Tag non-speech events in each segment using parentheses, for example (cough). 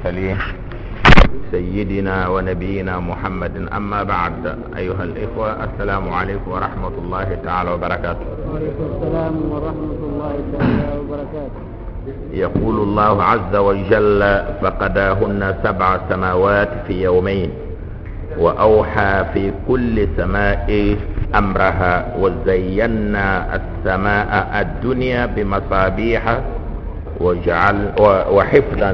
المرسلين سيدنا ونبينا محمد. أما بعد أيها الإخوة السلام عليكم ورحمة الله تعالى وبركاته. وعليكم السلام ورحمة الله تعالى وبركاته. يقول الله عز وجل فقداهن سبع سماوات في يومين وأوحى في كل سماء أمرها وزينا السماء الدنيا بمصابيح وجعل وحفظا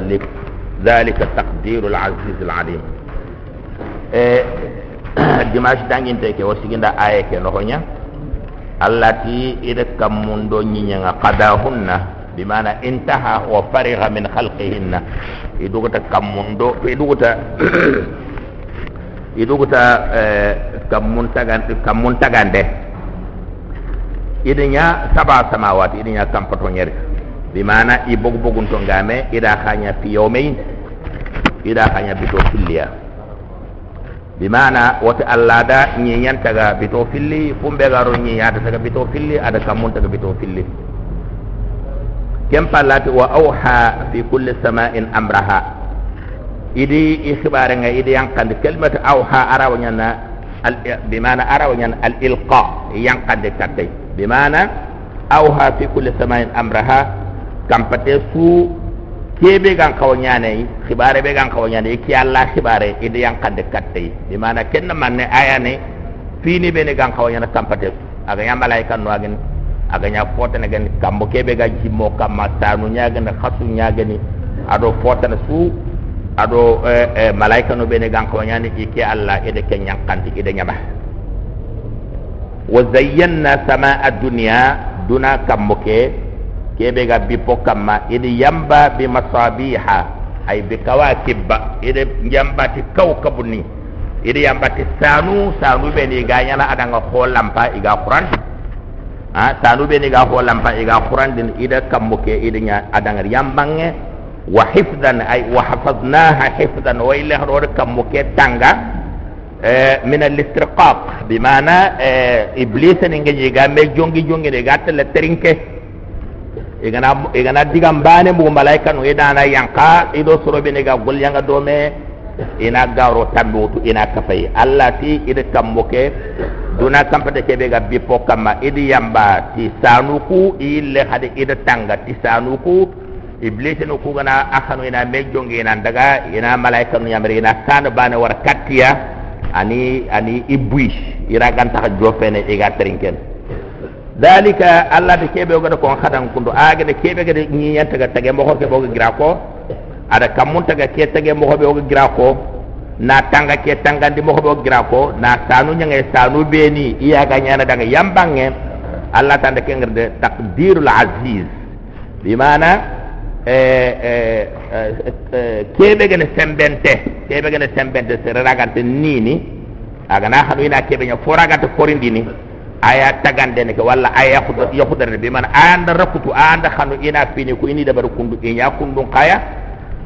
ذلك تقدير العزيز العليم. دماش دانج انت كي وسيغندا إيه كي نوخنيا التي اذا كم من دون نيغا قداهن بمعنى انتهى وفرغ من خلقهن يدوغتا كم من دو يدوغتا يدوغتا كم من تاغان كم من تاغان دي ادنيا سبع سماوات ادنيا كم بطو نيرك bimana i bogu bogun to ngame ida khanya fi yawmayn ida khanya bito filliya bimana wata allada nyi yantaga bito filli fumbe garo nyi yada taga bito filli ada kamun taga bito filli kem pallati wa awha fi kulli sama'in amraha. Idi ikhbare nga idi yankande kalimatu awha arawa nyana al bimana arawa nyana al ilqa yankande katay bimana awha fi kulli sama'in amraha kampate su kebe gan kawo nyane khibare be gan kawo nyane ki alla khibare idi yankande katay bimana kenna manne ayane fini be ne gan kawo nyana kampate aga yamala kan no agen aga nya fotane gan kambo kebe ga jimmo kamma tanu nyagene khasu nyagene ado fotane su ado eh, eh, malaika no bene gan ko nyani ike alla ede ke nyankanti ede nyama. Wa zayyana sama ad-dunya duna kammoke kebe ga bipo kamma ede yamba bi masabiha. Ay bi kawakib ede yamba ti kawkabuni ede yamba ti sanu sanu bene ga nyana adanga ko lampa iga quran. Ha sanu bene ga ko lampa iga quran din ede kammoke ede nya adanga yambange. Wa hifdan ay wa hafadnaha hifdan. Wa illa hor kam mo ke tanga eh min al istiqaq bi mana eh iblis ni ngi igana igana digam bane mu malaika no idana yanka ido soro be ne ga gol yanga do me ina garo tambutu ina kafai. Allah ti ida kam mo ke duna kampate ke be ga bipo kama idi yamba ti sanuku ille hade ida tanga ti sanuku iblis no ku gana akhanu ina me jonge ina daga ina malaika no yamri ina sana bana war katiya ani ani ibwish. Ira gan ta jofene e ga trinken dalika allah de kebe go ko khadan kundo aga de kebe ga de ni tage mo ko ke bogo gira ko ada kamun taga ke tage mo ko be go gira ko na tanga ke tanga di mo ko be gira ko na sanu nyanga sanu beni. Iya ga yambange. Allah tande ke ngerde takdirul aziz. Bimana kebe gene sembente. Kebe gene sembente ragante nini. Aga na hanu ina kebe nya foragante forindini aya tagande ne walla aya yakhudar yakhudar bi man anda rakutu anda hanu ina fini ko ini dabar kundu inya kundu kaya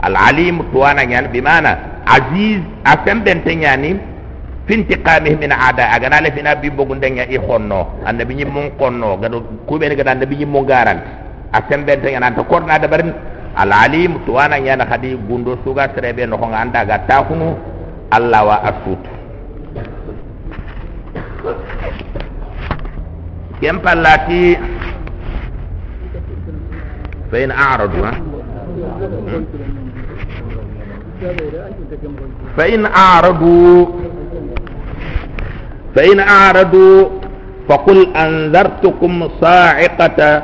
al alim tuwana nyan bi mana aziz a sembente nyani fintiqamih min ada. Aga na le fina bi bogunde nya i honno annabi nyi mun konno. Gado kubene gado annabi nyi mun garanti a sembente nya nanta korna dabarin alalim tuwana nyana hadi gundo suga terebe no anda. Ga tahunu allah wa asut kem pallati fa in a'radu ha a'radu fa in a'radu فقل أنذرتكم صاعقة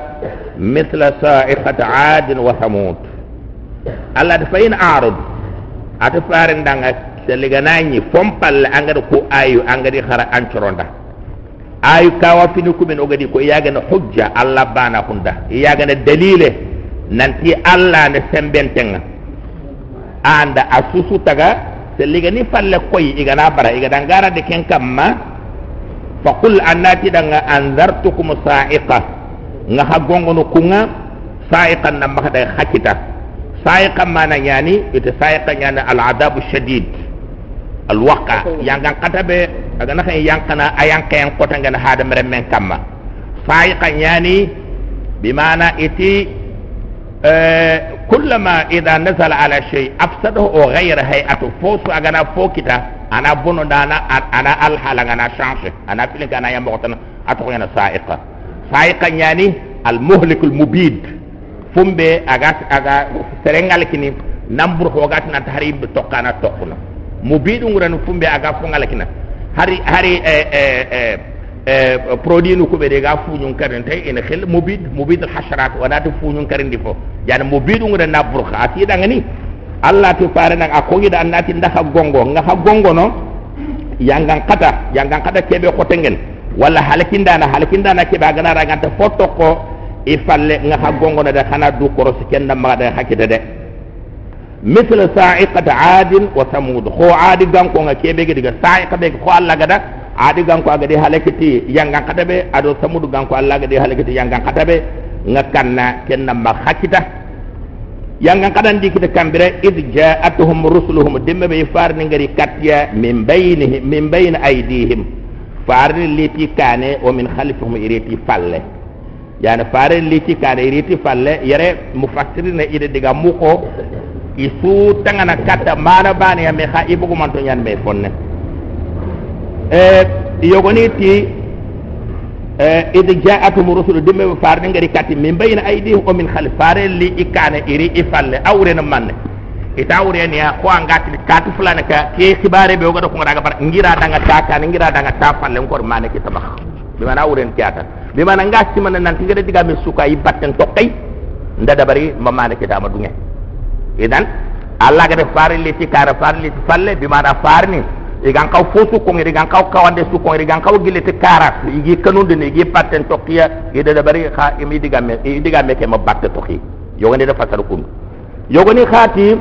مثل صاعقة عاد وثمود. الله فإن أعرض أتفارن دعنا سلغناني فمبال أنغر كو آيو أنغر خرا أنشروندا آيو كاوا فينكو من أغدي كو إياغن حجة الله بانا هندا إياغن دليل ننتي الله نسمبنتن anda asusu taga seligani falle koy igana bara igana ngara de ken kamma faqul annati danga anzartukum sa'iqah nga ha gongono kunga sa'iqan na maka da hakita sa'iqan mana yani ita sa'iqan yani al adabu shadid الوقع يانغان كتب اغانا خي يانكنا ايان كين كوتنغن هاد مرمن كاما فايقا ياني بمعنى إتي آه، كلما إذا نزل على شيء أفسده أو غير هيئته. فوس اغانا فوكيتا أنا بونو دانا أنا الحال أنا شانش أنا فيلك أنا يا مغتن اتو ينا سائقا. فايقا ياني المهلك المبيد. فومبي اغا أغا سرينغالكني نمبر هوغات نتاريب توكانا توكونا mubiɗu nguranu fumbe aga fongala kina hari hari eh, eh, eh, eh, produit nu kuɓe de ga fuñun karin tay ina khil mubid mubid al hasharat hasarat wonati fuñun karindi difo yani mubiɗu nguran na burka a tiɗanga ni allah tu pare nang a kogiɗa annati ndaha gongo ngaha gongo no yangan kata yangan kata keɓe xotengen walla halakindana halakindana keɓe a ganaraganta fo tokko i falle ngaha gongo no de xana du korosi ken ndammaxa de xakita de مثل سائقة عاد وثمود خو عاد غان كو كيبه غدي سائقة be ko Allah gada adi gan ko agadi halakiti yangan katabe ado samud gan ko Allah gadi halakiti yangan katabe nga kanna kenna ma hakita yangan kadan di kita kambire id ja'atuhum rusuluhum dimma be farni ngari katya min bayni min bayn aydihim farni liti kane o min khalfihim iriti falle yani farni liti kane iriti falle yare mufassirin ide diga muko isu tangana kata mana bani ya meha ibu kumanto nyan me fonne eh yogoni ti eh id ja'atuhum rusulu dimma be farni ngari katti min bayna aydihim o min khalf fare li ikane iri ifalle awre na manne ita awre ni ko angati katti fulana ka ke khibare be ogodo ko ngara bar ngira danga taka ngira danga ta falle ngor mane ki tabakh bi mana awre en kiata bi mana ngati man nan ngada diga me suka yi batten tokkay ndada bari mamane ki tama dunge idan allah gade fare li ti kara fare li falle bi mana farni. Igan kaw fosu ko ngiri gan kaw kawande su ko kaw gile te kara igi kanunde ne igi patten tokkiya ida da bari kha imi diga me imi diga me ke ma batte tokki yogani da fasal kun yogani khati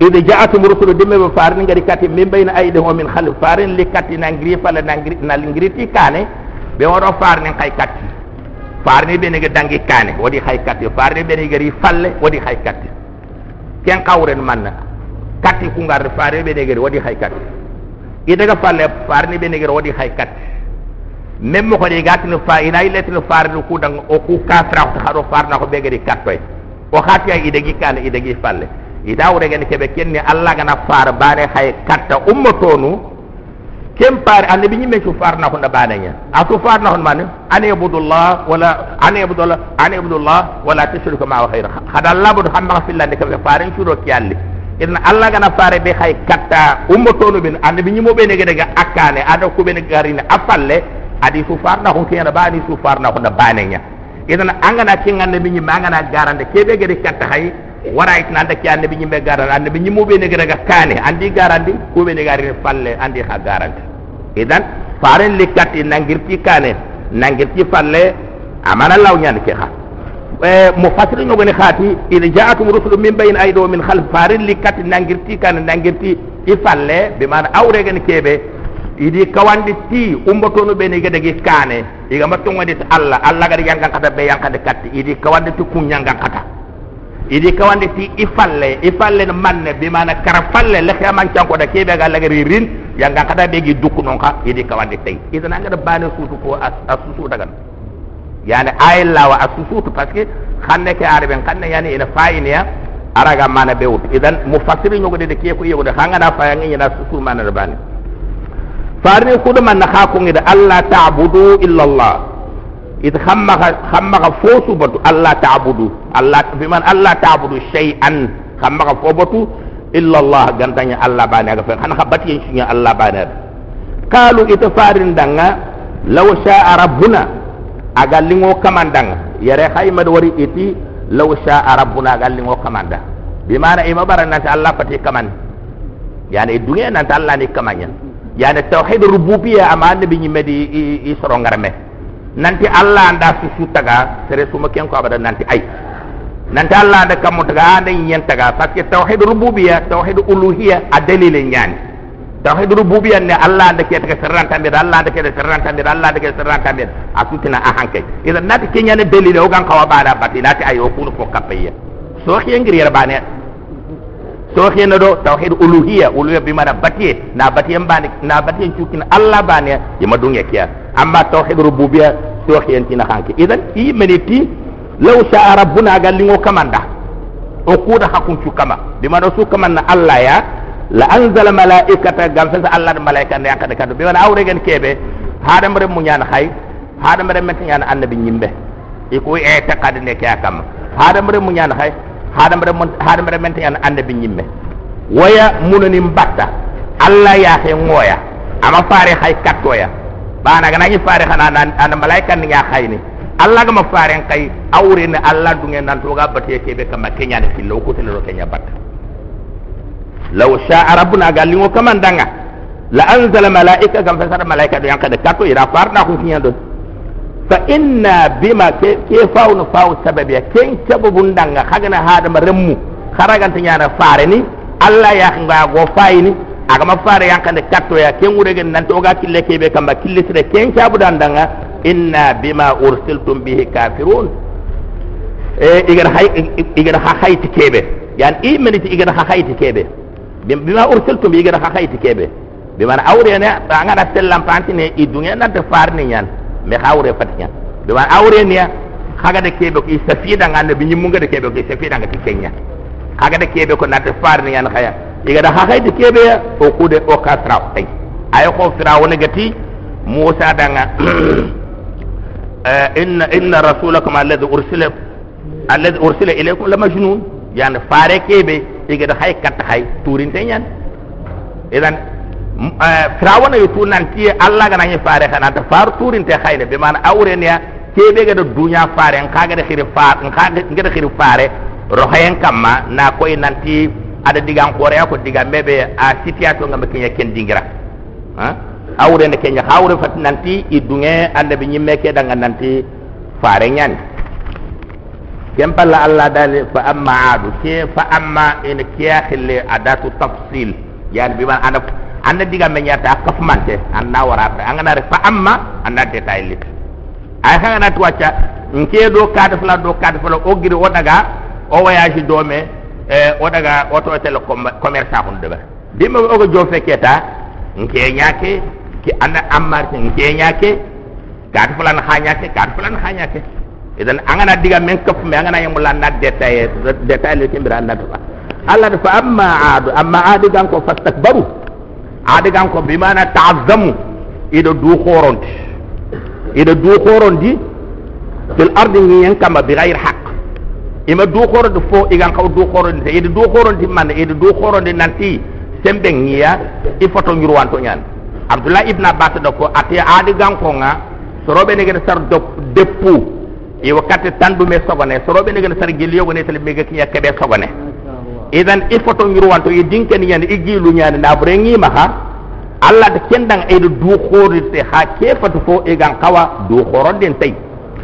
ida ja'atum rusulu dimme be farni ngari kati min bayna aydihim min khalf farin li kati na ngiri fala na ngiri na ngiri ti kane be wado farni kay kati. Farni be ne dangi kane wadi khay kati farni be ne gari falle wadi khay kati ken kawren manna kati ku ngar fare be negere wadi hay kati idaga falle farni be negere wadi hay kati mem ko de gatni fa ina ilet no fare ku dang o ku kafra ko hado farna ko be gari kattoy o khati ay idagi kan idagi falle ida wure gani kebe kenni alla gana far bare hay katta ummatonu kem par annabi nyimme ko farna ko da bananya atu farna ko man ani ibudullah wala ani ibudullah ani ibudullah wala tushriku ma khayra hada allah bu hamma fillah de kebe farin shuro kiyalli idan allah gana fare be hay katta ummatonu bin annabi nyimo be ne daga akane ada ko be ne garine afalle adi su farna ko kiyana bani su farna ko da bananya idan angana kin annabi nyimma angana garande kebe gede katta hay wara it nanda ki annabi nyimbe garan. Annabi nyimo be ne daga kane andi garandi ko be ne garine falle andi ha garandi idan faren likati nangirti kane nangirti falle amana law nyan ke ha. E mufassir nyogo ne khati ida ja'atum rusulun min bayni aydi wa min khalf. Faren likati nangirti kane nangirti ifalle be man awre gen kebe. Idi kawandi ti umbotono be ne gedege kane iga matto ngadi Allah. Allah gadi yangan kata be yankande katti idi kawandi ti kunyangan kata idi kawande ti ifalle ifalle no manne bi mana kara falle le xaman canko da kebe ga lagari rin yanga kada be gi dukku non ka idi kawande tay idan nga da bane sutu ko asusu dagan. Yani ayla wa asusu to parce que xanne ke arben xanne yani ina fayini ya araga mana be wut idan mufassiri ñogo de ke ko yego de xanga da faya ngi na susu mana da bane farni kudu man na xa ko ngi da allah ta'budu illa allah ita xammaxa xammaxa fo subatu allah tabudu. Allah biman allah tabudu shay'an xammaxa fo batu. Illa allah gantanya allah bane aga fen xana xa batiyen suña allah bane ada qalu ita farin danga law sha'a rabbuna. Aga lingo kamandanga yare xaymad wari iti law sha'a rabbuna aga lingo kamanda bimana ima bara nanti allah pati kaman. Yani dunya nanti allah ni kamanya yani tawhid rububiyya ama annabi ñimme di i soro ngarme nanti allah anda susu taga sere suma ken ko abada nanti ay nanti allah anda kamu taga anda yen taga. Parce que tawhid rububiyya tawhid uluhiyya a dalile nyani tawhid rububiyya ne allah anda ke taga serranta be allah anda ke serranta be allah anda ke serranta be asutina a hanke idan nati ke nyane dalile o gan kawa bada bati nati ay o kunu ko kapayya so ke ngiri yar bane ke na do tawhid uluhiyya uluhiyya bi mana batiye na batiye bani na batiye cukin allah bane yima dunge kiya amma tawhid rububiyya to khiyanti na hanke idan i meniti law sha'a rabbuna gallingo kamanda o kuda hakun cu kama bi mana su kama na allah ya? La anzala malaikata gam fa allah da malaika ne yakade kadu bi mana awre gen kebe hada mare mu nyaan hay hada mare met nyaan annabi nyimbe e ko e taqad ne kya kam hada mare mu hay hada mare hada mare met nyaan annabi nyimbe waya munani mbatta allah ya he ngoya. Ama fare hay kattoya bana ga nani fare xana nan an malaika ni ya khayni allah ga ma fare kay awre ne allah dungen nan to ga batte ke be kama kenya ne fillo ko tele ro kenya batta. Law sha'a rabbuna ga lingo kama ndanga la anzala malaika gam fasara malaika do yanka de katto ira farna ko kinya do fa inna bima ke fawno faw sababi ken sababu ndanga khagana hada ma remmu kharaganta nyana fare ni allah ya nga go fayni agama fare yankande kattoya ken wuregen nanti oga kille keɓe kamba killisire ken cabudandanga inna bima ursiltum bihi kafirun. E igata hay igata ha hayti keɓe yan i meniti igata ha hayti keɓe bima ursiltum igata ha hayti keɓe bimana awrene a gaɗa tellampantine i dunge nante farni ñan mais ha awre fati ñan bimana awrenia hagade keɓe ko i safidanga annabi ñimmugade keɓe ko i safidanga ti keña hagade keɓe ko nante farni ñan haya igada ha hayde keɓe o kude o ka firaw tay ay ko firaw gati musa danga (clears throat) inna inna rasulakum alladhi ursila alladhi ursila ilaykum la majnun. Yani fare keɓe igada hay katta hay turinte ñan idan firaw ne tu nanti allah ga nani fare kana ta far turinte hayne be man awre ne keɓe gada dunya fare en kaga de kamma na koy nanti ada digan korea ko diga mebe a situation ngam kenya ken dingira. Ha awre ne kenya hawre fat nanti idunge ande be nyimme ke danga nanti fare nyani kem palla allah dal fa amma adu ke fa amma in kiya khille adatu tafsil. Yani bi man ana anda diga me nyata kaf mante anna wara angana rek fa amma anna detail lit ay khanga na tuacha nke do kada fla do kada fla o giri o daga o voyage do me e o daga auto tele commerçant hun deba dimma o go jofe keta nke nyake ki anda ammar nke nyake kat fulan khanyake kat fulan khanyake idan angana diga men kaf me angana yamula na detail detail ke mbira na ba Allah da fa amma adu amma adu gan ko fastakbaru adu gan ko bimana ta'azzamu. Ido du khoronti ido du khorondi fil ardi nyen kama bi ghairi haqq. Ima dukorode fo igan kaw dukorode te. Ede dukorode man ede dukorode nanti sembe ngiya i foto nyurwanto nyan abdullah ibn abbas do ko ate adi gankonga sorobe ne gene sar do deppu e wakati tandu me sogone sorobe ne sar geliyo gone tele mega kinya kebe sogone idan ifoto nyirwanto ye dinken yan igilu nyan na brengi maha alla de kendang e do du khorite ha kefatu fo e gan kawa du khoroden tay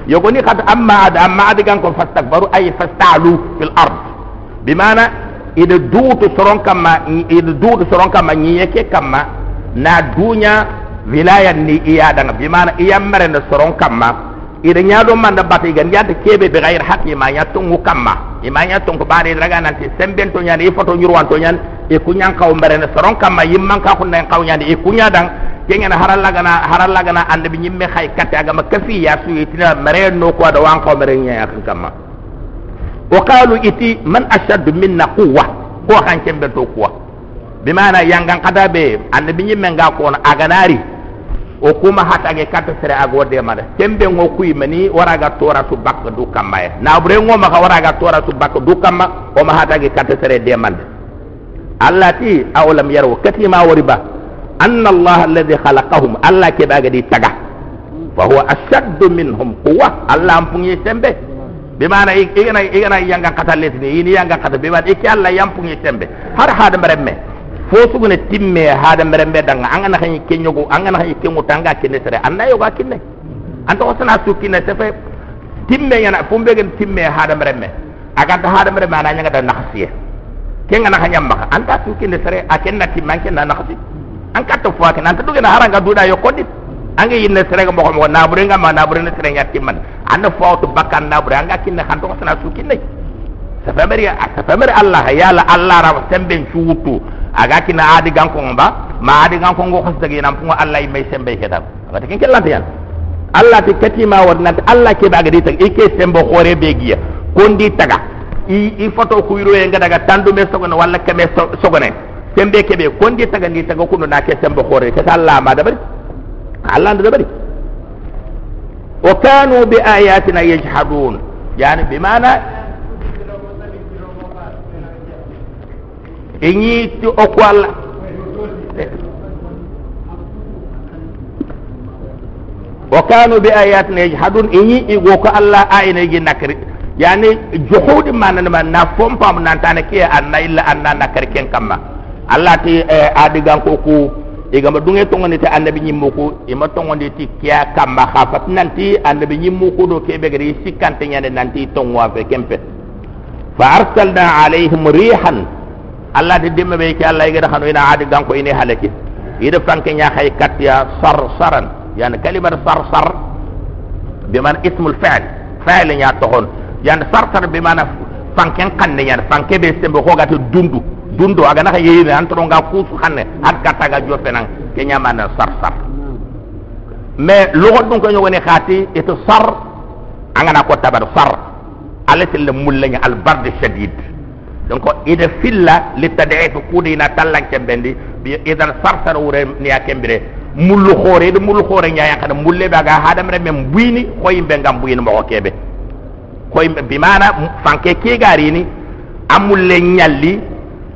yogoni kad amma ad amma ad gan ko fastakbaru ay fastalu fil ard bimana ida duutu soron kama ida duutu soron kama nyiyeke kama na dunya wilaya ni iya danga bimana iya mare na soron kama ida nyado manda bata igan yadda kebe be gair haqi ma ya tungu kamma ima ya tungu bare daga nanti semben to nyani foto nyurwan to nyan e kunyan kaw mere na soron kamma yimman ka kun nan kaw nyani e kunya dang. Kengena harallagana harallagana ande bi nyimme khay katte agama kafi ya su itina mere no ko da wan ko mere nya yakin kama wa qalu iti man ashaddu minna quwwa ko kan kembe to kuwa. Bimana yangan kada be ande bi nyimme nga ko na aganari o kuma hata ge katte sere ago de mada kembe ngo kuy mani waraga tora su bakka du kama ya na bre ngo ma waraga tora su bakka du kama o ma hata ge katte sere de manda allati awalam yaru katima wariba أن الله الذي خلقهم الله كبا دي تغا فهو أشد منهم قوة الله أمبون يسمبه بمعنى إيغنا إيغنا يانغا قتل لتني إيني يانغا قتل بمعنى إيكي الله يمبون يسمبه هر هذا مرمي fosu gune timme hada merembe danga. Angana kany kenyogo angana kany kengo tanga kenne sere. Anna yoga kinne anta wasana su kinne tefe timme yana fumbe gen timme hada merembe. Aganta hada merembe ana nyanga da nakhsiye kenga na kanyam maka anta su kinne sere akenna timman kenna nakhsi an katta fo ken anta dugena haranga duda yo kodit. Anga yinne serega mo ko nabure nga ma nabure ne sere nyatti man anda fo to bakkan nabure. Anga kinne khanto ko sana su kinne sa famari sa famari allah ya la allah ra sembe chuutu aga kina adi ganko ngba ma adi ganko ngo khos dagi nam pungo allah may sembe kedam aga kin kelante yan allah ti katima wadna allah ke baga ditak ike sembo khore be giya kondi taga. I i photo ku yiro nga daga. Tandu me sogone walla keme so- sogone. Sembe kebe kondi taga ndi taga kuno na ke sembe khore. Ke Allah ma da bari Allah da bari wa kanu bi ayatina yajhadun. Yani bi mana inyi ti okwala wa kanu bi ayatina yajhadun inyi igo ko Allah ayina gi nakri. Yani juhud man man na fom pam nan tan ke anna illa anna nakri ken kamma. Allah ti adigan ko ku igama dunge tongoni te annabi nyimmo ko ima tongoni ti kiya kamma khafat. Nanti annabi nyimmo ko do kebe gari sikante nyane nanti tongwa fe kempe. Fa arsalna alaihim rihan Allah de dimme be ki Allah igada hanu ina adigan ko ine halaki ida fanke nya khay katya sar saran yani kalimar sar sar biman ismul fi'l fi'l nya tohon. Yani sar sar bimana fanken kanne yani fanke be sembe ko gata dundu. Dundo aga naka yeyine an tono nga kuusu xanne hat kattaga jofe nan ke ñamana sar sar mais logot ɗum ko ñogoni xaati ito sar angana ko tabar sar. Ala telle mullaña al barde shadid donc ida filla li tadiitu kuude ina tallanke bendi idan sar sar wure niya kembire mullu xoore ida mullu xoore ñayankana mulle ɓe aga hadamre men mbuyni xoyimɓe ngam mbuyni moxo keɓe koy bimana fanke kegarini a mulle ñalli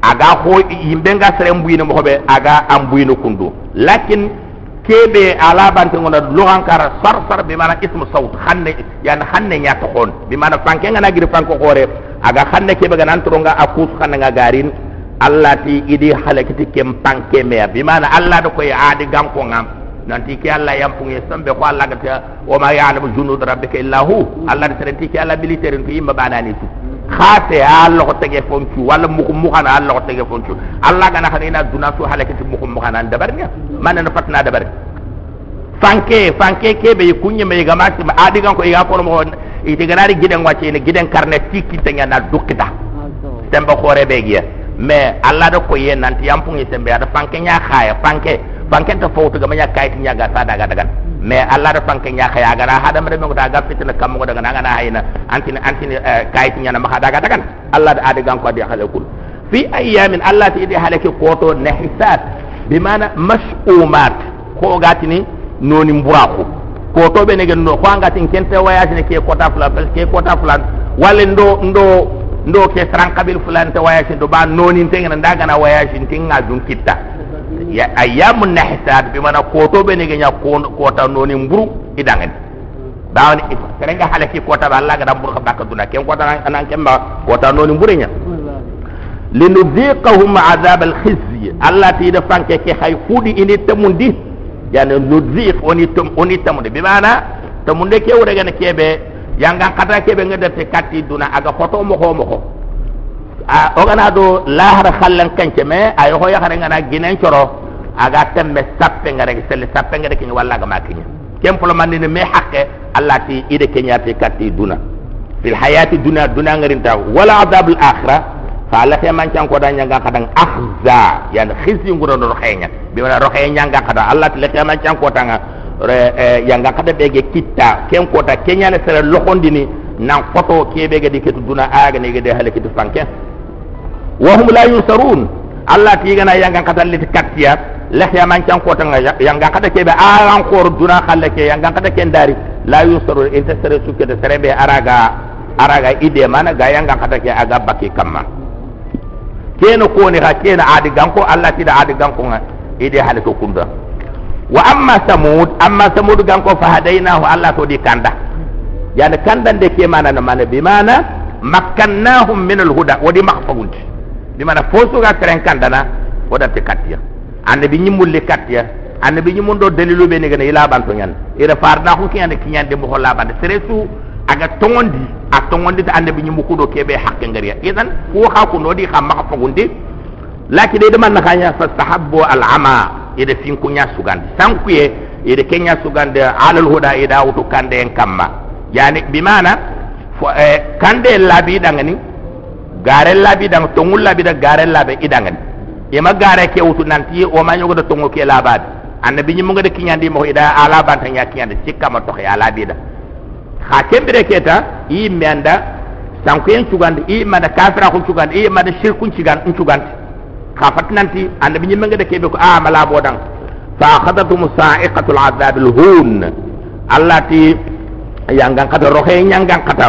aga ho yimbe nga sere mbuyino mo be aga am mbuyino kundu. Lakin kebe ala bante ngona logan kara sar sar be mana ismu sawt xanne yan xanne nya to xon be mana fanke nga nagiri fanko xore aga xanne kebe ga nan to nga akus xanne nga garin. Allah ti idi halakiti kem panke me be mana allah do koy adi gam ko ngam nanti ki allah yampunge sambe ko allah gata o ma ya'lamu junud rabbika illa hu. Allah de ti ki allah militaire ko yimba banani tu khate Allah ko tege foncu wala muku mukana Allah ko tege foncu Allah gana kana ina duna su halakati muku mukana dabar nya man na fatna dabar fanke fanke ke be kunye me ga ma adi gan ko iga ko mo ite ganari giden wace ne giden karne tiki tanya na dukita temba khore be giya mais Allah da ko ye nanti yampungi tembe ada fanke nya khaya fanke fanke ta fawtu ga manya kayit nya ga sada ga dagan mais Allah da fanke nya khaya ga na hada mare me ga fitina kam go daga na na hayna antini antini kayit nya na ma daga dagan. Allah da adi gan ko di halakul fi ayamin Allah ti di halake koto nahisat bimana mas'umat ko gatini noni mburaku koto be nege no ko ngati kente wayasi ne ke kota fulan ke kota fulan. Wale ndo ndo ndo ke sran kabil fulan te wayasi do ba noni tenga ndaga na wayasi tinga dun kitta ya ayamun nahisat bimana koto be nege nya kota noni mburu idangen dawani serenga halaki kota ba Allah ga dambur ka bakka duna ken kota nan kemba kota noni mburinya linudhiqahum adhab alkhizyi. Allah ti da fanke ke hay fudi ini tamundi yani nudhiq oni tum oni tamundi bi mana? Tamunde ke wure gana kebe yanga kata kebe ngada te katti duna. Aga foto mo ko mo ko a ogana do lahar khallan kanke me ay ho ya khare ngana ginen coro aga tembe sappe ngare sel sappe ngare kin walla ga makinya. Kem polo man ni me hakke allah ti ide kenya te katti duna. Fil hayati dunya dunya ngarinta wala adabul akhirah fa la te man can ko da nyanga kadang akhza yan khizi nguro do khenya bi wala ro khenya nyanga kada allah te le te man can ko tanga re yanga kada bege kitta ken ko ta kenya le sere lokondini nan foto ke de ketu duna aga ne de hale ketu fanke wa hum la yusarun. Allah ti gana yanga kada le kattiya le ya man can ko tanga yanga kada ke be aran ko duna khale ke yanga kada ken dari. La yusarun. Inte sere suke de sere be araga. Araga ide mana? Ga yanga kada ke aga baki kamma keno koni ha kena adi ganko Allah tida adi ganko nga ide hale to kunda. Wa amma samud. Amma samud ganko fa hadainahu Allah to di de mana na bi bi fosu ga tren kanda na wada te katiya ande bi nyimul katiya ande bi nyimul do dalilu be ne gane ila banto nyan ira farda ko kiyande kiyande mo holla bande seresu aga tongondi a tongondi ta annabi nyimu kudo kebe hakke ngariya idan ko ha ko nodi ha maka fagundi laki de man nakanya fastahabbu al ama ida fin sugandi sankuye ida kenya sugandi ala al huda ida wutu kande en kamma. Yani bimana fo eh, kande labi dangani gare labi dang tongul labi da gare labi idangani ima gare ke wutu nanti o ma nyogo da tongo ke labad. Annabi nyimu ngade kinyandi mo ida ala bantanya kinyandi sikka ma to ya labi da ha kembire keta i menda sankuyen cugandi i mada kafira kun cugandi i mada shirkun cigan in cugandi khafat nanti annabi nyimme ngada kebe ko a mala bodan fa akhadatum sa'iqatu al'adab al-hun allati yangan kata rohe yangan kata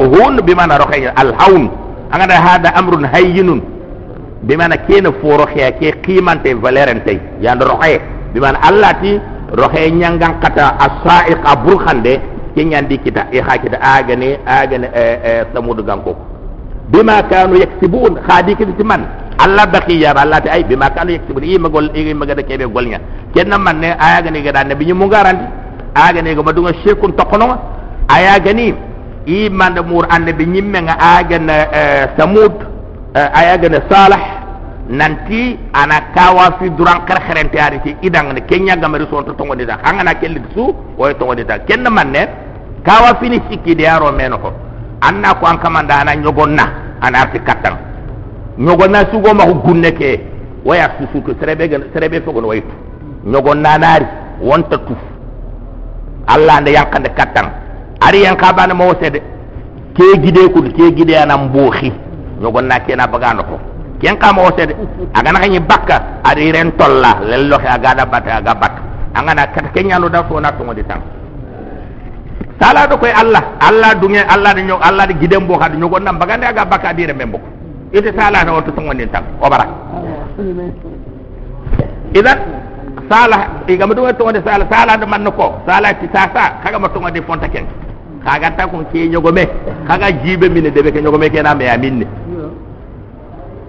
hun bimana rohe al-haun angada hada amrun hayyinun bimana kene fo rohe ke qimante valérente yand rohe bimana allati rohe yangan kata as-sa'iqa burkhande kenyandi kita e ha kita agane agane samudu ganko bima kanu yaksibun khadi kiti man alla baqiya alla ta ay bima kanu yaksibun i magol i magada kebe golnya kenna man ne agane gada nabi nyimu garanti agane go madunga shirkun tokono aya i manda mur annabi nyimme nga agane samud aya gane salah nanti ana kawa fi duran kar kharente ari ti idang ne kenya gamari so to tongo dita hangana kelli su o tongo dita kenna man ne kawa fini sikki de yaro meno ko anna ko an kamanda ana nyogonna ana arti kattan nyogonna sugo ma gunne ke waya susu to serebe gan serebe fogon waytu nyogonna nari wonta tuf alla nde yankande kattan ari hen ka bana mawtede ke guide kude ke guide anan booxi ñogonna kena bagano ko. Ken ka mawtede agana xañi bakka ari ren tolla. Lelloxe agada batte aga bakka angana kata ke ñanoda fona togodi tan. Sala ɗo koye allah. Allah duge allah de ñog allah de guide mbo kadi ñogonna bagande aga bakka adi rembe mboko ite salata o to togondin tan. O bara. Idan sala iga mudu to de sala sala de man ko sala ti sasa kaga mo tongon de fonta ken kaga ta ko ke nyogo me kaga jibe mine de be ke nyogo me ke na me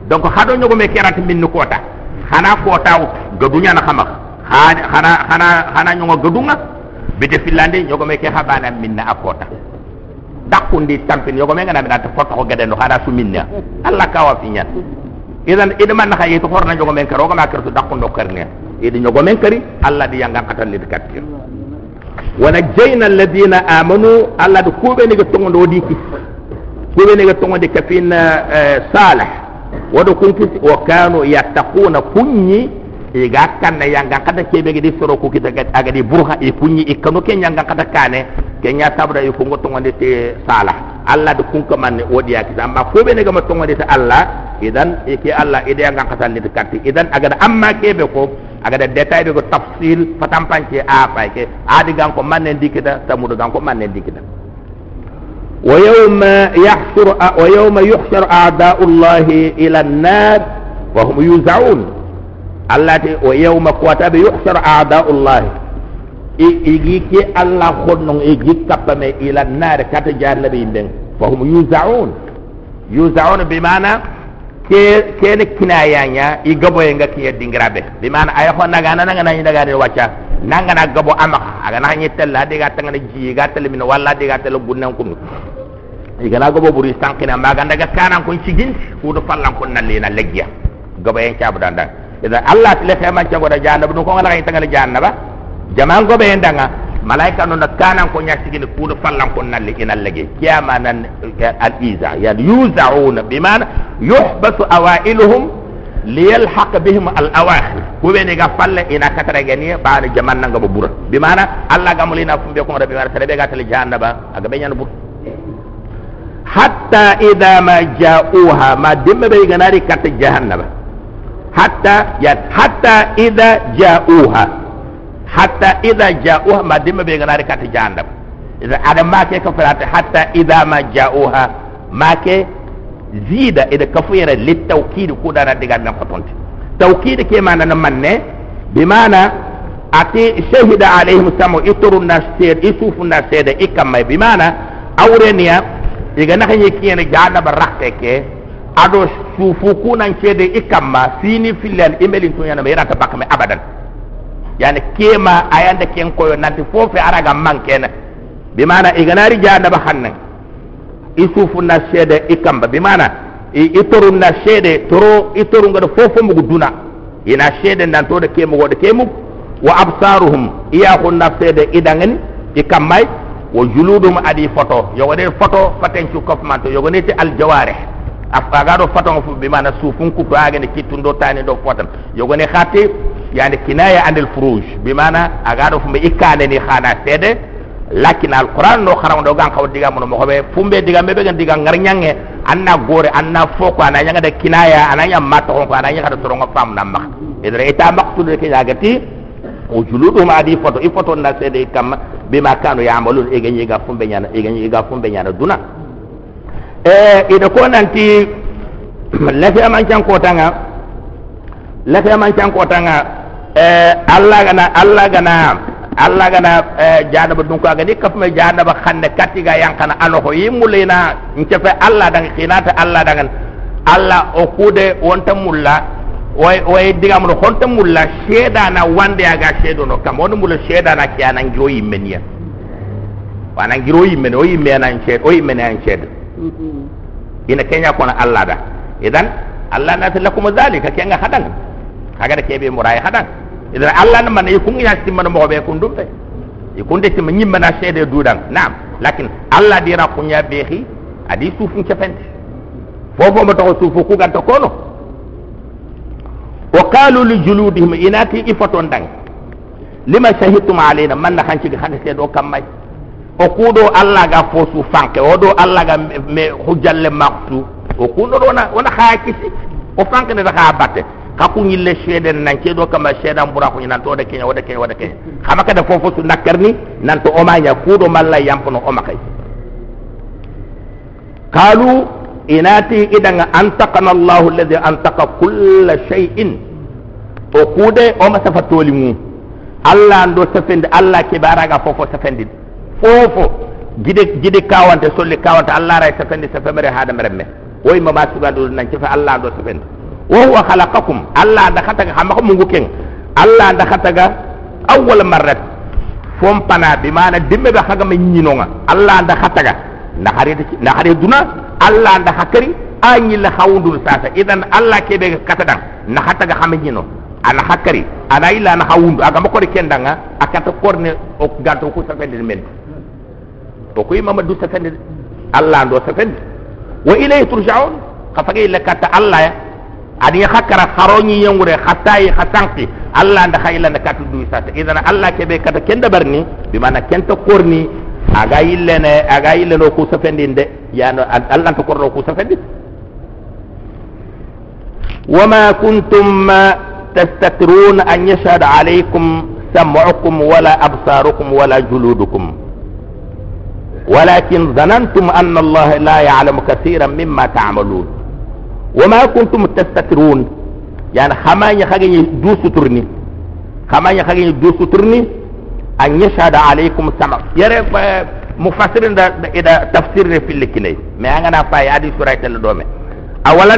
donc hado nyogo me kerati min ko ta hana ko ta gadunya na xama hana hana hana nyogo gadunga bide filande ñogo me ke habana minna akota dakundi tampin ñogo me ngana minata foto ko gadendo hada su minna alla kawa fi ñan idan ida man ha yito horna ñogo men karo ma kertu dakundo karne eɗi ñogomen kadi allah ɗi yangan atannide kattir wona jeyna alladina amanu allah ɗo kuuɓeniga togondo woɗi ki kuuɓeniga togode ka fin eh, salah woɗo kunkiti o kanu yattaquna kuñi iga kanna yangan kata keɓege ɗi soro kukita agadi burha i kuñi i kanu ke yangan kata kane ke ña sabra i kungo togode te salah Allah da kunka manne odiya oh ki amma ko be ne gama tonga de Allah idan yake Allah idan ya ngaka tan de kanti idan aga amma ke be ko aga da detail be ko tafsil patam panke a pai ke. Adi gan ko manne dikita ta mudu gan manne dikita wa yawma yahsur wa yawma yuhsar a'da'u Allah ila an-nar wa hum yuz'un Allah ta wa yawma qatabi yuhsar a'da'u Allah igi ke allah honnon igi kappame ila nare kata jarnaɓe yimɓen fahum yusaun yusaun bimana? Ke kene kinayaña i gaboye nga kiye dingiraɓe bimana aya ho naga nanaganañi dagani wacca nangana gabo amaka agana ñi tella adiga tangana ji ga tele min walla tele bunnan kunu igana gabo buri sankina maga. Daga kanan kun ciginti fudo fallan kun nallina leggiya gaboyen cabu dandan idan allah tile feman cango da jannaba ɗum ko ngala kay tangal jannaba jaman go be ndanga malaika no na kanan ko nyasigi ni kudo fallan ko nalli ina lege kiyama nan al iza yani yuzauna bimana yuhbasu awailuhum liyalhaq bihim al awakhir ko be ga falle ina katara gani ba jaman nanga bo bura bimana? Allah gamulina fumbe ko rabbi mara tele be gatal jannaba aga be nyana bur hatta idha ma ja'uha ma dimbe be ganari kat jahannaba hatta ya hatta idha ja'uha حتى إذا جاءوها ما دم بيغناري كاتي جاندب إذا أدم ماكي كفرات حتى إذا ما جاءوها ماكي زيدا. إذا كفيرا للتوكيد كودانا ديغان نمقطنت توكيد كيمانا نمانن بمانا أتي شهد عليهم سامو إطر الناس سيد إسوف الناس سيد إكما بمانا أورينيا إذا نحن يكيين جاندب راحتك أدو سوفو كونان سيد إكما سيني فيلان إميلين تونيانا ميراتا باكما أبداً. Yani kema ayanda ken koyo nanti fofe araga mankena bimana iganari janda ba hannan isufu na cede ikamba. Bimana itoru na cede toro itoru ngada fofo mugu duna. Ina cede nan to de kemu wode kemu. Wa absaruhum iyahu na cede idangani ikammai wa juludum adi photo yogone photo faten cu kofmanto yogone ti al jawarih afagaɗo fatongo fof bimana suufun kuto agane kittundo tani ɗo fotan. Yogone hatti yani kinaya andel frouge bimana agaɗo fo mbe ikkane ni hana seede lakin alquran no xaram do gan xaw diga mo mo be fumbe diga be gan diga ngar nyange anna gore anna foko ana nyanga de kinaya ana nyam mato ko ana nyanga de soronga fam na mak idra ita maqsud ke yagati o juluduhum adi foto i foto na sede kam bima kanu ya'malun e ganyi ga fumbe nyana e ganyi ga fumbe nyana duna e ida ko nanti lafi aman can ko tanga lafi aman can ko tanga allah gana allah gana allah gana janaba dun ko agadi kafme janaba khande katiga yankana ano ko yimulina ncefe allah dang khinata allah dangan. Allah o kude wonta mulla way way digam no honta mulla sheda na wande aga shedo no kam on mulla sheda na ki anan giro yimmen ya. Wana giro yimmen o yimme anan shed o yimme anan shed. Ina kenya kona allah da. Idan allah na zalika kenga hadan kaga da kebe murai hadan idan allah ne mana ikun ya simmana mo be kun dumbe ikun de simma nyimmana shede dudan. Nam lakin allah dira kunya behi adi sufun kepente. Fofo mo to sufu ku ganta kono. Wa qalu li juludihim inati ifaton dang. Lima shahidtum alaina man la hanci ga hanse do kammay o kuɗo allah ga fo su fanke oɗo allah ga me hujjalle maktu. O kuɗo ɗo wona wona ha kisi. O fanke ne ta ha batte. kaku ñille seeden nan ke do kama seedan bura ko nan to de kenya wada kenya wada kenya xama ka da fofu su nakarni nan to oma nya ku do malla yampono o makay kalu inati idanga antaqana allah alladhi antaqa kull shay'in o kude o ma safa toli mu allah ndo safende allah ke baraga fofu safende fofu gide gide kawante solli kawante allah ray safende safemere hada meremme woy suba do nan ke fa allah ando safende وهو خلقكم. الله دخلتك حمكم ممكن الله دخلتك أول مرة. فم بنا بمعنى دم بحاجة من ينونا. الله دخلتك. نهاري نهاري دونا. الله دخلتك أني دون ساسا إذن الله كده كتدان؟ نحتك حمين ينو. أنا حكري أنا إلا أنا خوندو أكما كوري كندانا أكتا كورني أكتا كورني أكتا كورني أكتا كورني أكتا كورني الله عنده سفند. وإليه ترجعون. خفقي لك الله. Adi hakkara haroñi yengure hattayi ha sanki allah nda ha illa nda katu duy sata idan allah keɓe kata kenda barni bimana kenta korni aga yillene aga yilleno ku safendin de yano allah nta korno ku safendi wama kuntum tastatiruna an yashhad alaykum sam'ukum wala absarukum wala juludukum ولكن ظننتم أن الله لا يعلم كثيرا مما تعملون وما كنتم تستترون. يعني خماني خاغي دو سترني خماني خاغي دو سترني أن يشهد عليكم السمع. يرى مفسرين دا إذا تفسير في الكلي ما أنا فاي ادي سورة الدومة. اولا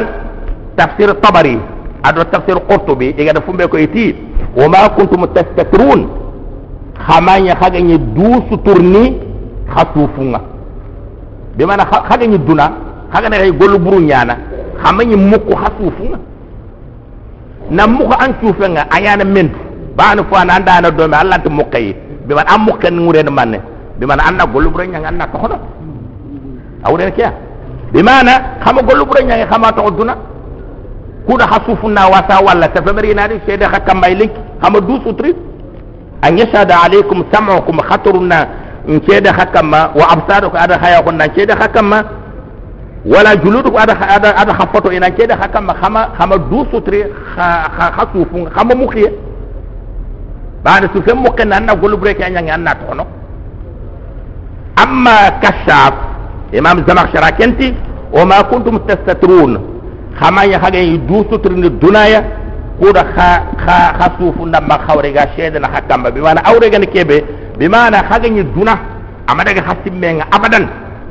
تفسير الطبري. ادو تفسير قرطبي إذا فمبه كو يتي. وما كنتم تستترون. خماني خاغي دو سترني خطوفنا بمعنى خاغي دونا نغي غولو برو نيانا xamañi mukku ha suufunga na muko an cuufenga a yana mentu bani fo na dome allah ta mukkayi bi man an mukken ngure de manne bi man anna gollu bure anna tokodo awre ke bi mana xama gollu bure xama to duna kuda ha suufunna wasa walla ta famari na di sede ha kambay link xama du sutri. An yashada alaykum sam'ukum khatruna in sede ha kamma wa absarukum ada haya kunna sede ha kamma wala juludu ada ada ada khapato ina kede hakama khama khama خ sutri khasufu khama mukhiye بعد سوفي ممكن أن نقول بريك أن يعني أن نتونو أما كشاف إمام زمان كنتي وما كنتم تستترون. خما يحاجة يدوسو ترين الدنيا كورا خا خا خسوف نما خوريغا شيدنا حكم بمعنى أوريغا نكيبه بمعنى حاجة يدونا أما ده حسب من أبدا.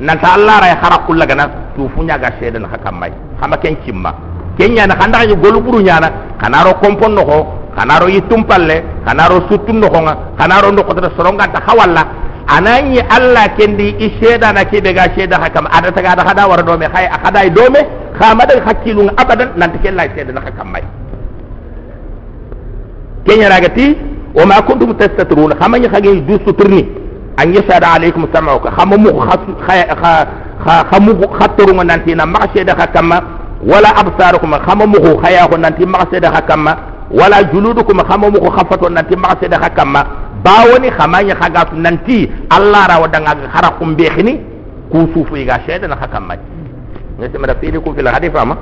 nan ta allah ray hara kulla gana tufuña ga seedana ha kam may hama ken kimma ken yana handa ga golu ɓuru ñana xanaro compon noxo xanaro yitum palle xanaro suttum noxonga xanaro ndokotata soronganta xa walla anañi allah ken kendi i seedana keɓe ga seeda ha kam adatagada xada wara doome xaye a xaday doome xamadag hakkilunga abadan nan ta ken lai shaidan hakan mai. Ken yana ga ti keñanagati ma kuntum tastatruna xamañi xagi du suturni an yasara alaikum samauka khamu mu khamu khatru nanti na maqsida hakama wala absarukum khamu mu khaya nanti maqsida hakama wala juludukum khamu mu khafatu nanti maqsida hakama bawoni khamanya khagatu nanti allah rawa danga harakum bekhini kusufu iga sheda na hakama نسمى تفسيركم في الحديث أما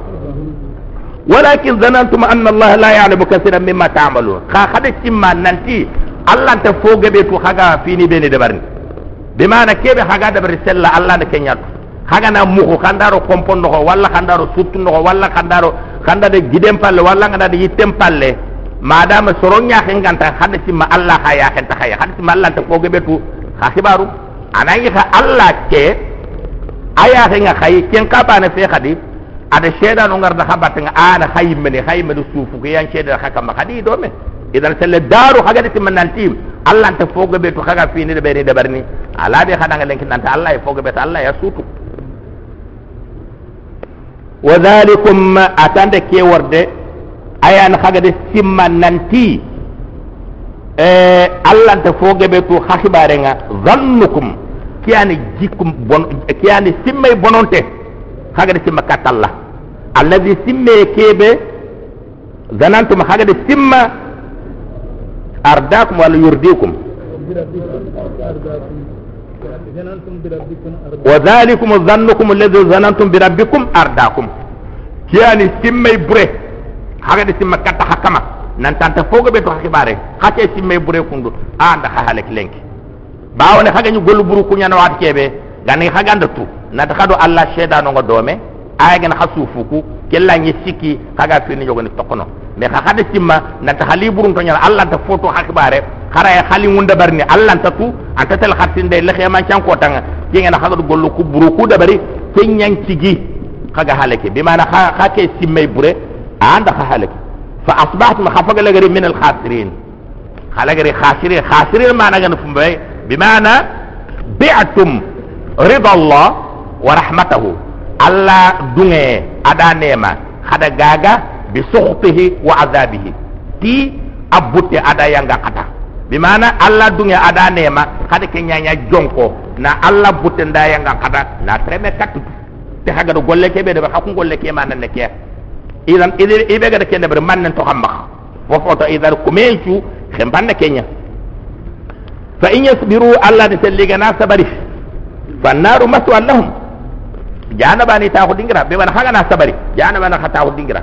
ولكن ظننتم أن الله لا يعلم كثيرا مما تعملون خا خدت ما ننتي allah nta fogeɓe tu xaga fini beni deɓarni bimana keɓe xaga deɓari sella allah ne keñatu xagana muxu xandaro compon noxo walla xandaro surtu noxo walla xandaro xandade giden palle walla ngandade yitten palle. Madama soro ñaxenganta xada simma allah xa yaxenta xaye xada simma allah nta fogeɓe tu xa xibaru anangi xa allah ke a yaxenga xaye ken ka ba ne fe xadi ada seedano ngarda xa battenga ana xa yimmene xa yimmene suufu ke yan seedana xa kamma do me idan selle daru hagade timmanantim allah nte fogoɓe to haga finide ɓe ni deɓarni alaɓe haɗaga lenkinanta allah e fogoɓe to allah ya suutu. Wa dhalicum atande keworde ayan hagade simmananti e allah nte fogoɓe to ha hiɓarenga zannukum kiyani jikkum bon kiyani simmay bononte hagade simma kattallah alladi simme keɓe zanantum hagade simma أرداكم ولا يرديكم وذلكم ظنكم الذي ظننتم بربكم أرداكم كياني سمي بري هذا سمي كتا حكما نانتانتا فوق بيتو حكباري خاتي سمي بري كندو آن دخا حالك لنك باوني خاقا نيو قلو برو كنيا نوات كيبي غاني خاقا ندتو نتخدو الله شيدا نونغ دومي آيغن خسوفوكو كلا نيسيكي خاقا فيني يوغن تقنو ne ka kada cimma na ta hali burun to nyal foto hakbare khara ya hali wunda barni Allah ta tu anta tel khatin de lekhe man hadu gollu ku buru ku da bari kenyan cigi kaga halake bi mana ke simmay bure anda ka halake fa asbahat ma khafaga lagari min al khasirin khalagari khasirin khasirin fumbe bimana mana bi'tum rida Allah wa rahmatahu Allah dunge ada nema kada gaga بسخطه وعذابه. تي أبوتي أدا ينغا قطع بمعنى الله دنيا أدا نيما قد كنيا جونكو نا الله بوتي دا ينغا قطع نا ترمي كتب تحقر قولي كي بيدبر حقون قولي كي ما ننكي إذن إذن إذن إذن كي نبر من نتخمخ وفوتو إذن كمينشو خمبان كينيا فإن يصبروا الله تسلقنا صبري فالنار مسوى لهم جانا باني تاخد دينغرا بيبان حقنا صبري جانا باني تاخد دينغرا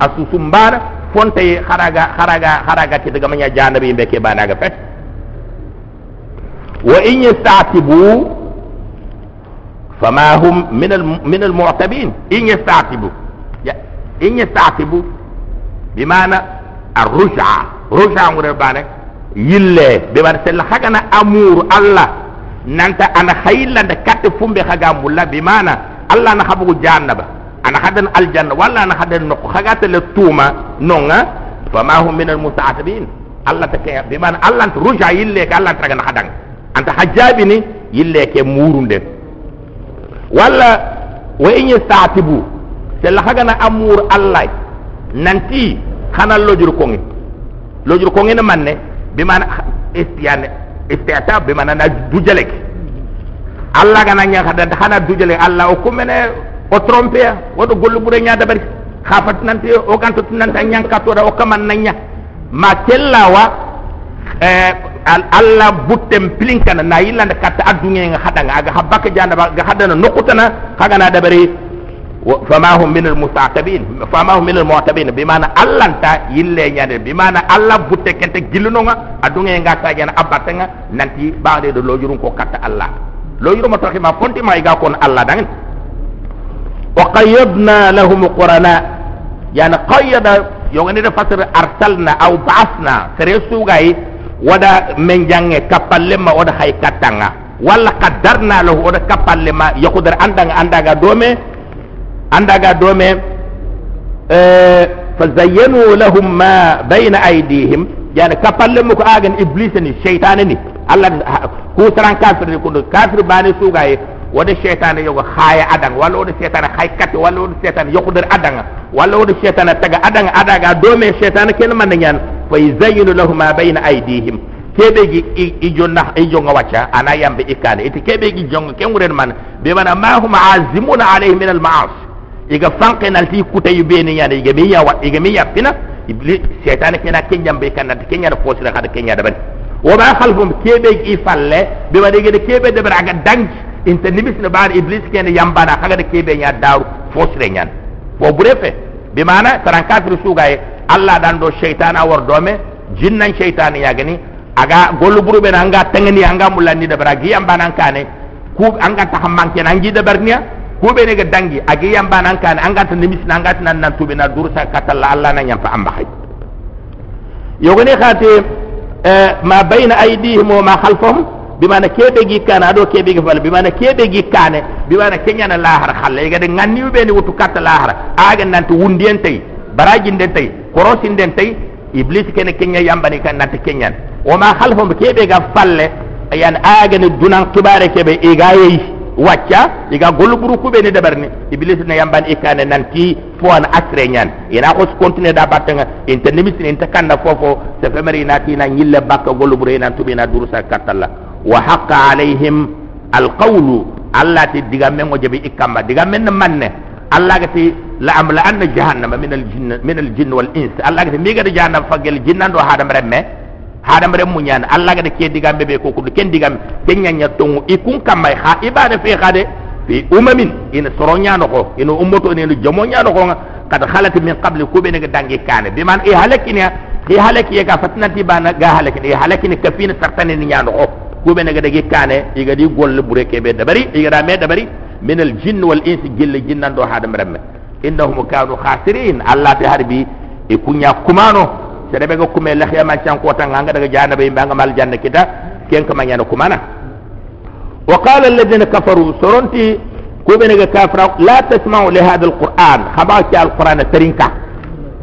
asu sumban fonte haraga haraga haraga ke daga manya janabi be ke bana ga fet wa in yastatibu fama hum min al min al mu'tabin in yastatibu in yastatibu bimana ar-ruj'a ruj'a ngure bane yille be bar sel hagana amur allah nanta ana hayillande katte fumbe haga mulla bi mana allah na habugu jannaba ana hadan aljanna walla ana hadan nokko hagatele tuuma nonga fama hum min almustaatabin allah ta ke bi mana allah ta ruja yille ke allah tagana hadang anta hajjabi ni yille ke murunde walla wa in yastatibu sella hagana amur allah nanti hana lojur kongi lojur kongi ne manne bi mana istiyane istiatab be mana na dujalek allah gana nya kada hana dujale allah o kumene o trompe ya wodo gollu bure nya dabari khafat nanti o ganto nanta nyanka to da o kaman nanya. Ma tellawa eh allah buttem plinkana na yillande katta addunge nga hadanga aga habaka janda ga hadana nokutana kaga na dabari fama hum min almustaqabin fama hum min almu'tabin bimana allah ta yille nyade bimana allah butte kente gilunonga adunge nga ta jana abatenga nanti baade do lojurun ko katta allah. Lojuru ma taxima fonti ma iga kon allah dangen وقيدنا لهم قرناء. يعني قيد يوغني ده فسر أرسلنا أو بعثنا. كريسو غاي ودا من جانغ كابالما ودا هاي كاتانغا ولا قدرنا له ودا كابالما يقدر اندان انداغا دومي. انداغا دومي. آه فزينوا لهم ما بين أيديهم. يعني كابالما كو آغن ابليس ني شيطان ني الله كو تران كافر كو كافر باني سوغاي. woni seytane yogo haaya adanga walla woni seytane hay kate walla woni seytane yokuder adanga walla woni seytane taga adanga adaga doome seytane ken manda ñan fa yusayinu lahu ma bayna aydihim keɓeji i jonna i jonga wacca ana yamɓe ikkane ete keɓeji jonga ken wuren man ɓe mana ma hum azimuna alayhi min al maasi iga fanqenalti kutayu ɓeni ñande iga mi yawa iga mi yappina ibli seytane kena keñamɓe kannante keñata fosira hada keñada bani woma halfum keɓeji i falle ɓe waɗa gede keɓe deɓra aga danki inta nimis na iblis kena yambana kaga de kebe nya daru fosira nyan fo burefe be mana? Taran kafir sugaye allah dan do shaytan awar dome. Jinnan shaytan ya gani aga gollu buru be anga tengeni anga mulandi da bara gi yambana kane ku anga ta hamman kenan gi da barniya ku be ne ga dangi agi yambana kane anga ta nimis na anga nan nan tube na dursa katalla allah nan yamfa amba hay yogone khate ma bayna aydihim wa ma khalfahum bimana kebe gi kana do kebe gi fal bimana kebe gi kane bimana kenya na lahar khalle ga de nganni be ni wutu katta lahar. Aga nan to wundien tay barajin den tay korosin den tay iblis kene kenya yambani kan nan kenyan wa ma khalfahum kebe ga falle. Yan aga ni dunan kibare kebe igayi wacca iga goluburu kube ni dabarni iblis na yamban ikane nanti fo an asre nyan ina ko continue da batanga inta nimisi inta kanna fofo se femari na ti na nyille bakka goluburu ina tubi na durusa katalla وحق عليهم القول الله تدغا من وجب إكما دغا من من الله تي لأملا أن جهنم من الجن من الجن والإنس. الله تي ميغا جهنم فجل جنان دو هذا مرمى هذا مرمى نيان. الله تي كي دغا بيبي كوكو. كين دغا كين نيا تونو يكون كما خا إبادة في خاده في أمم إن سرونيا نكو إن أمتو إن جمونيا نكو قد خلت من قبل كوبين دانجي كان بمعنى إهلكنا i halaki ye ka fatna ti bana ga halaki ni halaki ni kafina tartani ni nyano ho gobe na gada ge kane i gadi golle bure kebe dabari i gada me dabari min al jinn wal ins gille jinnan do hadam remme innahum kanu khasirin allah bi harbi e kunya kumano sere be ga kume la khiyama chan ko tan nga daga janaba be nga mal janna kita ken kama nyano kumana wa qala alladhina kafaru soronti gobe na ga kafra la tasma'u li hadha al qur'an haba ki al qur'an tarinka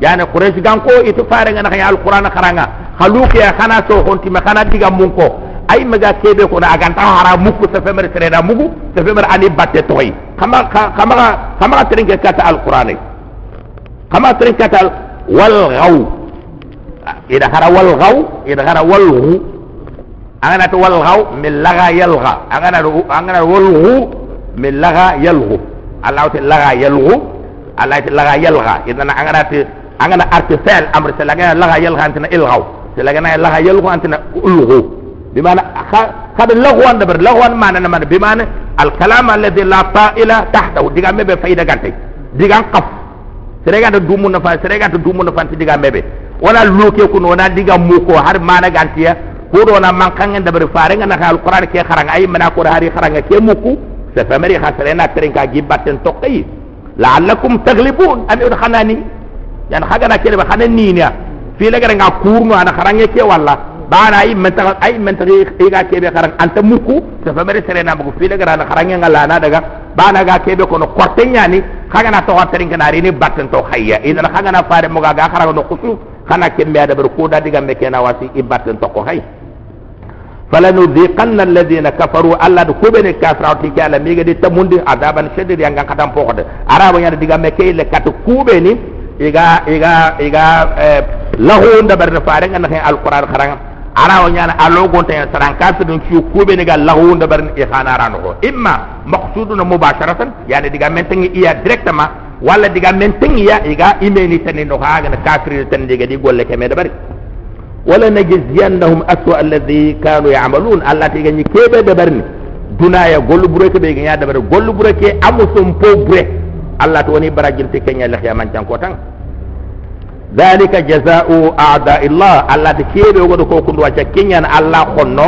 yani quraish gan ko itu fare nga na alquran kharanga khaluki ya khana so honti ma khana diga mun ko ay maga kebe ko na aganta hara muku sa femer sere da mugu sa femer ani batte toy khama khama khama tarinka kata alquran khama tarinka kata wal ghaw ida hara wal ghaw ida hara wal hu angana to wal ghaw min laga yalgha angana angana wal hu min laga yalghu allah ta laga yalghu allah ta laga yalgha idan angana ta angana artifal amr ta laga laga yalgha antana ilghaw ta laga na laga yalghu antana ulghu bimana kad lagwan dabar lagwan mana na mana. Bimana al kalam alladhi la ta'ila tahtahu. Diga mebe fayda gante diga qaf serega da dumu na fa serega da dumu na fa diga mebe. Wala loke kun wona diga muko har mana gantiya ko do na man kan da bar fare ngana ka alquran ke kharang ay mana ko hari kharanga ke muku. Sa famari khasare na tren ka gibaten toqi. La'allakum taghlibun am yud khanani yani haga na kele ba hanan ni ni fi la garan ga kurno ana kharange ke walla ba na yi menta ai menta e ga kebe kharan anta muku ta fa mere sere na bugu fi la garan kharange ngala na daga ba na ga kebe kono kortenya ni haga na to wattarin kana ni batten to hayya idan haga na fare mo ga ga kharan no kutu kana kembe ada ber ko da diga me kena wasi ibatten to ko hayya فلنذيقن الذين كفروا الله كوبن الكافر أو تيجي على ميغا دي تمundi عذابا شديد يانغا كدام فوقد عربو يعني ديغا مكي لكات كوبني iga iga iga lahu da barna faran an kan alquran kharan ara wonya na alogon ta saran kafir dun ciu kube ne ga lahu da barna ihana rano ho imma maqsudun mubasharatan yani diga menten iya directement walla diga menten iya iga imeni tan no haga na kafir tan diga di golle keme da bari wala najziyannahum aswa alladhi kanu ya'malun allah tiga ni kebe da barni dunaya gollu bureke be ga ya da bari gollu bureke amusum po bureke allah to woni barajin te kenya la khiyam tan ko tan dhalika jazaa'u a'da'illah. Allah ti kebe go do ko kundu wacha kenya na allah khonno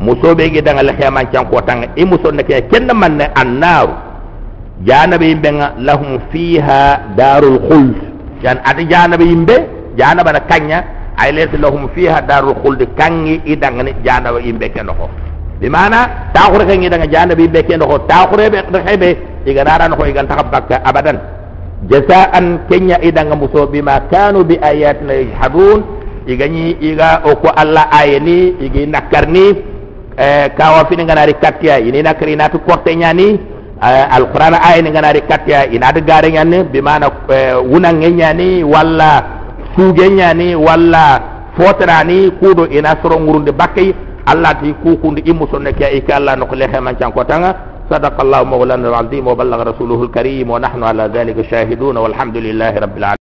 musobe gi danga la khiyam tan ko tan e muso ne ke kenna manne annaru janabe yimbe lahum fiha darul khuld. Jan adi janabe yimbe janaba na kanya. Ay laysa lahum fiha darul khuld. Kangi idang ni jana wa imbe ken ko di mana? Taakhure kan idang jana bi be ken ko taakhure be de hebe iga naran ko iga takabaka abadan. Jasaan kenya idang muso bima kanu bi ayatina yajhadun. Igani iga o ko alla ayeni igi nakarni eh, kawa fini ngana ri katya ini nakari natu korte nyani eh, alquran ayeni ngana ri katya ina de gare nyani bi mana eh, wuna nyani walla suge nyani walla fotrani kudo ina soro ngurunde bakkay allah ti kukunde immu sonne ke e ka allah no ko lehe man can ko tanga صدق الله مولانا العظيم وبلغ رسوله الكريم ونحن على ذلك شاهدون والحمد لله رب العالمين.